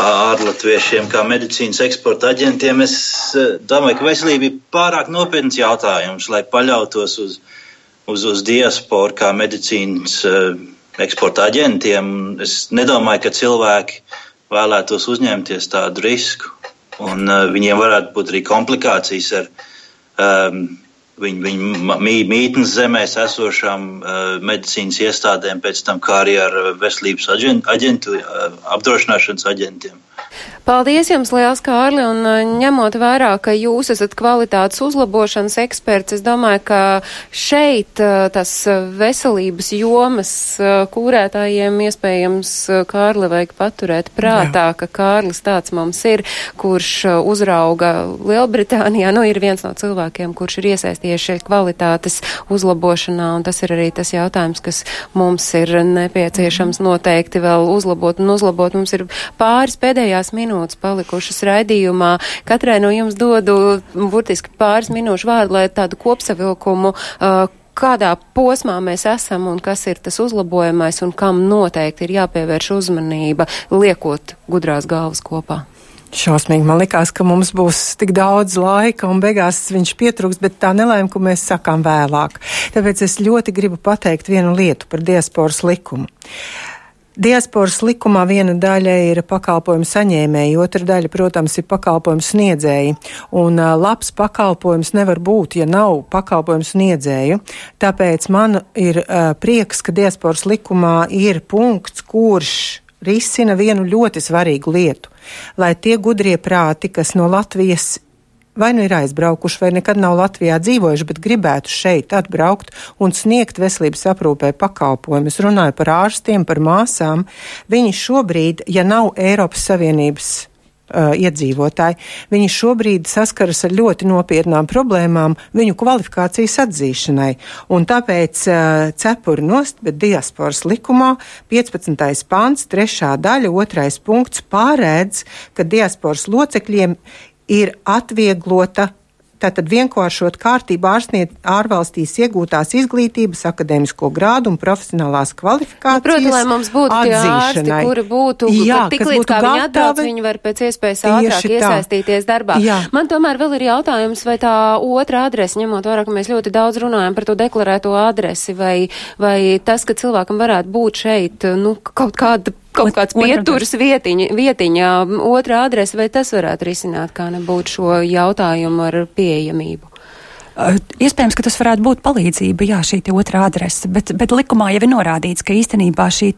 ārlatviešiem kā medicīnas eksporta aģentiem, es uh, domāju, ka veselība ir pārāk nopietns jautājums, lai paļautos uz uz, uz diasporu kā medicīnas uh, eksporta aģentiem. Es nedomāju, ka cilvēki vēlētos uzņemties tādu risku. Un, viņiem varētu būt arī komplikācijas ar um, viņu, viņu mītnes zemēs esošām medicīnas iestādēm, pēc tam kā arī ar veselības aģentu, apdrošināšanas aģentiem. Paldies jums liels, Kārli, un uh, ņemot vērā, ka jūs esat kvalitātes uzlabošanas eksperts, es domāju, ka šeit uh, tas uh, veselības jomas kūrētājiem iespējams Kārli vajag paturēt prātā, Jā. ka Kārlis tāds mums ir, kurš uzrauga Lielbritānijā, nu ir viens no cilvēkiem, kurš ir iesaistījies šeit kvalitātes uzlabošanā, un tas ir arī tas jautājums, kas mums ir nepieciešams noteikti vēl uzlabot un uzlabot. Mums ir pāris pēdējās minūtes minūtes palikušas raidījumā. Katrai no jums dodu burtiski pāris minūšu vārdu, lai tādu kopsavilkumu. Uh, kādā posmā mēs esam un kas ir tas uzlabojamais un kam noteikti ir jāpievērš uzmanība, liekot gudrās galvas kopā. Šausmīgi man likās, ka mums būs tik daudz laika un beigās viņš pietrūks, bet tā nelēma, ko mēs sakām vēlāk. Tāpēc es ļoti gribu pateikt vienu lietu par diasporas likumu. Diasporas likumā viena daļa ir pakalpojumu saņēmēji, otra daļa, protams, ir pakalpojumu sniedzēji. Un labs pakalpojums nevar būt, ja nav pakalpojumu sniedzēju. Tāpēc man ir uh, prieks, ka diasporas likumā ir punkts, kurš risina vienu ļoti svarīgu lietu, lai tie gudrie prāti, kas no Latvijas vai nu ir aizbraukuši, vai nekad nav Latvijā dzīvojuši, bet gribētu šeit atbraukt un sniegt veselības aprūpē pakalpojumus. Runāju par ārstiem, par māsām. Viņi šobrīd, ja nav Eiropas Savienības uh, iedzīvotāji. Viņi šobrīd saskaras ar ļoti nopietnām problēmām viņu kvalifikācijas atzīšanai. Un tāpēc uh, cepuri nost, bet diasporas likumā 15. pants, 3. daļa, 2. punkts pārēdz, ka diasporas locekļiem ir atvieglota Tātad vienkāršot kārtību ārsniet ārvalstīs iegūtās izglītības, akadēmisko grādu un profesionālās kvalifikācijas. Nu, Protams, lai mums būtu ārsti, kuri būtu, Jā, tik līdz kā viņi atbrauc, viņi var pēc iespējas ātrāk tā. iesaistīties darbā. Jā. Man tomēr vēl ir jautājums, vai tā otra adrese, ņemot vērā, ka mēs ļoti daudz runājam par to deklarēto adresi, vai, vai tas, ka cilvēkam varētu būt šeit, nu, kaut kāda kaut kāds pieturas vietiņa, vietiņā, otrā adrese, vai tas varētu risināt, kā nebūtu šo jautājumu ar pieejamību? Iespējams, ka tas varētu būt palīdzība, jā, šī otrā adrese, bet, bet likumā jau ir norādīts, ka īstenībā šī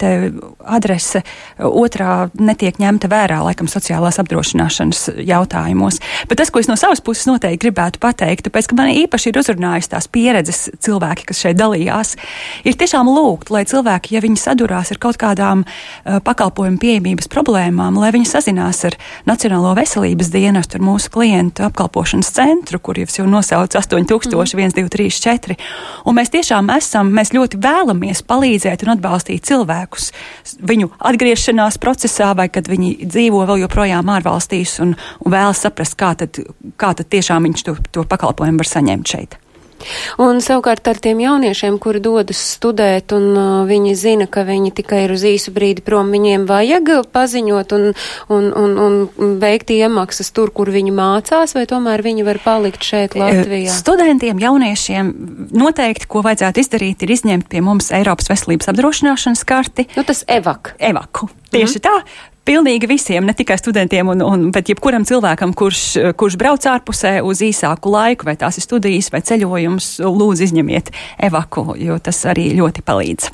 adrese otrā netiek ņemta vērā, laikam, sociālās apdrošināšanas jautājumos. Bet tas, ko es no savas puses noteikti gribētu pateikt, tāpēc, ka man īpaši ir uzrunājis tās pieredzes cilvēki, kas šeit dalījās, ir tiešām lūgt, lai cilvēki, ja viņi sadurās ar kaut kādām uh, pakalpojumu pieejamības problēmām, lai viņi sazinās ar Nacionālo veselības dienestu, ar mūsu klientu apkalpošanas centru, kur jau nosauc 8000 tūkstoši, 1, 2, 3, 4. Un mēs tiešām esam, mēs ļoti vēlamies palīdzēt un atbalstīt cilvēkus viņu atgriešanās procesā, vai kad viņi dzīvo vēl joprojām ārvalstīs un, un vēlas saprast, kā tad, kā tad tiešām viņš to, to pakalpojumu var saņemt šeit. Un savukārt ar tiem jauniešiem, kuri dodas studēt un uh, viņi zina, ka viņi tikai ir uz īsu brīdi prom, viņiem vajag paziņot un, un, un, un veikt iemaksas tur, kur viņi mācās, vai tomēr viņi var palikt šeit Latvijā? Studentiem, jauniešiem noteikti, ko vajadzētu izdarīt, ir izņemt pie mums Eiropas veselības apdrošināšanas karti. Nu, tas evak. Evaku. Tieši mm -hmm. tā. Pilnīgi visiem, ne tikai studentiem, un, un, bet jebkuram cilvēkam, kurš, kurš brauc ārpusē uz īsāku laiku, vai tās ir studijas vai ceļojums, lūdzu izņemiet evaku, jo tas arī ļoti palīdz.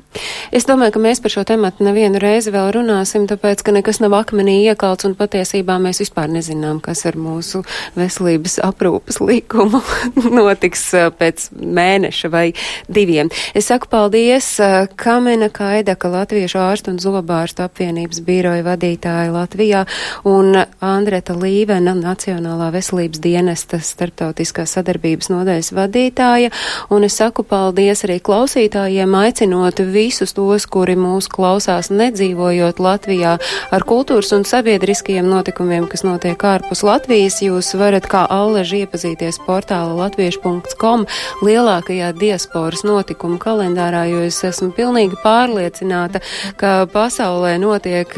Es domāju, ka mēs par šo tematu nevienu reizi vēl runāsim, tāpēc, ka nekas nav akmenī iekalts un patiesībā mēs vispār nezinām, kas ar mūsu veselības aprūpas likumu notiks pēc mēneša vai diviem. Es saku paldies Kamena Kaidaka, Latviešu ārstu un zobārstu apvienības bīroja vadītāja vadītāja Latvijā un Andreta Līvena, Nacionālā veselības dienesta starptautiskās sadarbības nodaļas vadītāja. Un es saku paldies arī klausītājiem, aicinot visus tos, kuri mūs klausās nedzīvojot Latvijā ar kultūras un sabiedriskajiem notikumiem, kas notiek ārpus Latvijas. Jūs varat kā alleži iepazīties portāla latviešu.com lielākajā diasporas notikumu kalendārā, jo es esmu pilnīgi pārliecināta, ka pasaulē notiek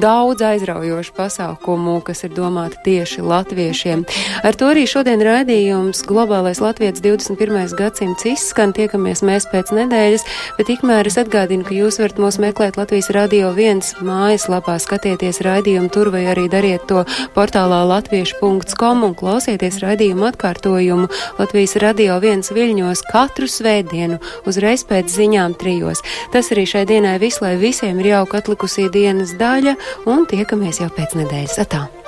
daudz daudz aizraujošu pasākumu, kas ir domāti tieši latviešiem. Ar to arī šodien raidījums Globālais Latvijas 21. gadsimts izskan. Tiekamies mēs pēc nedēļas, bet tikmēr es atgādinu, ka jūs varat mūs meklēt Latvijas Radio 1 mājaslapā, skatieties raidījumu tur vai arī dariet to portālā latviešu.com un klausieties raidījumu atkārtojumu Latvijas Radio 1 viļņos katru svētdienu uzreiz pēc ziņām trijos. Tas arī šai dienai viss, lai visiem ir jauka atlikusī dienas daļa un tiekamies jau pēc nedēļas. Atā!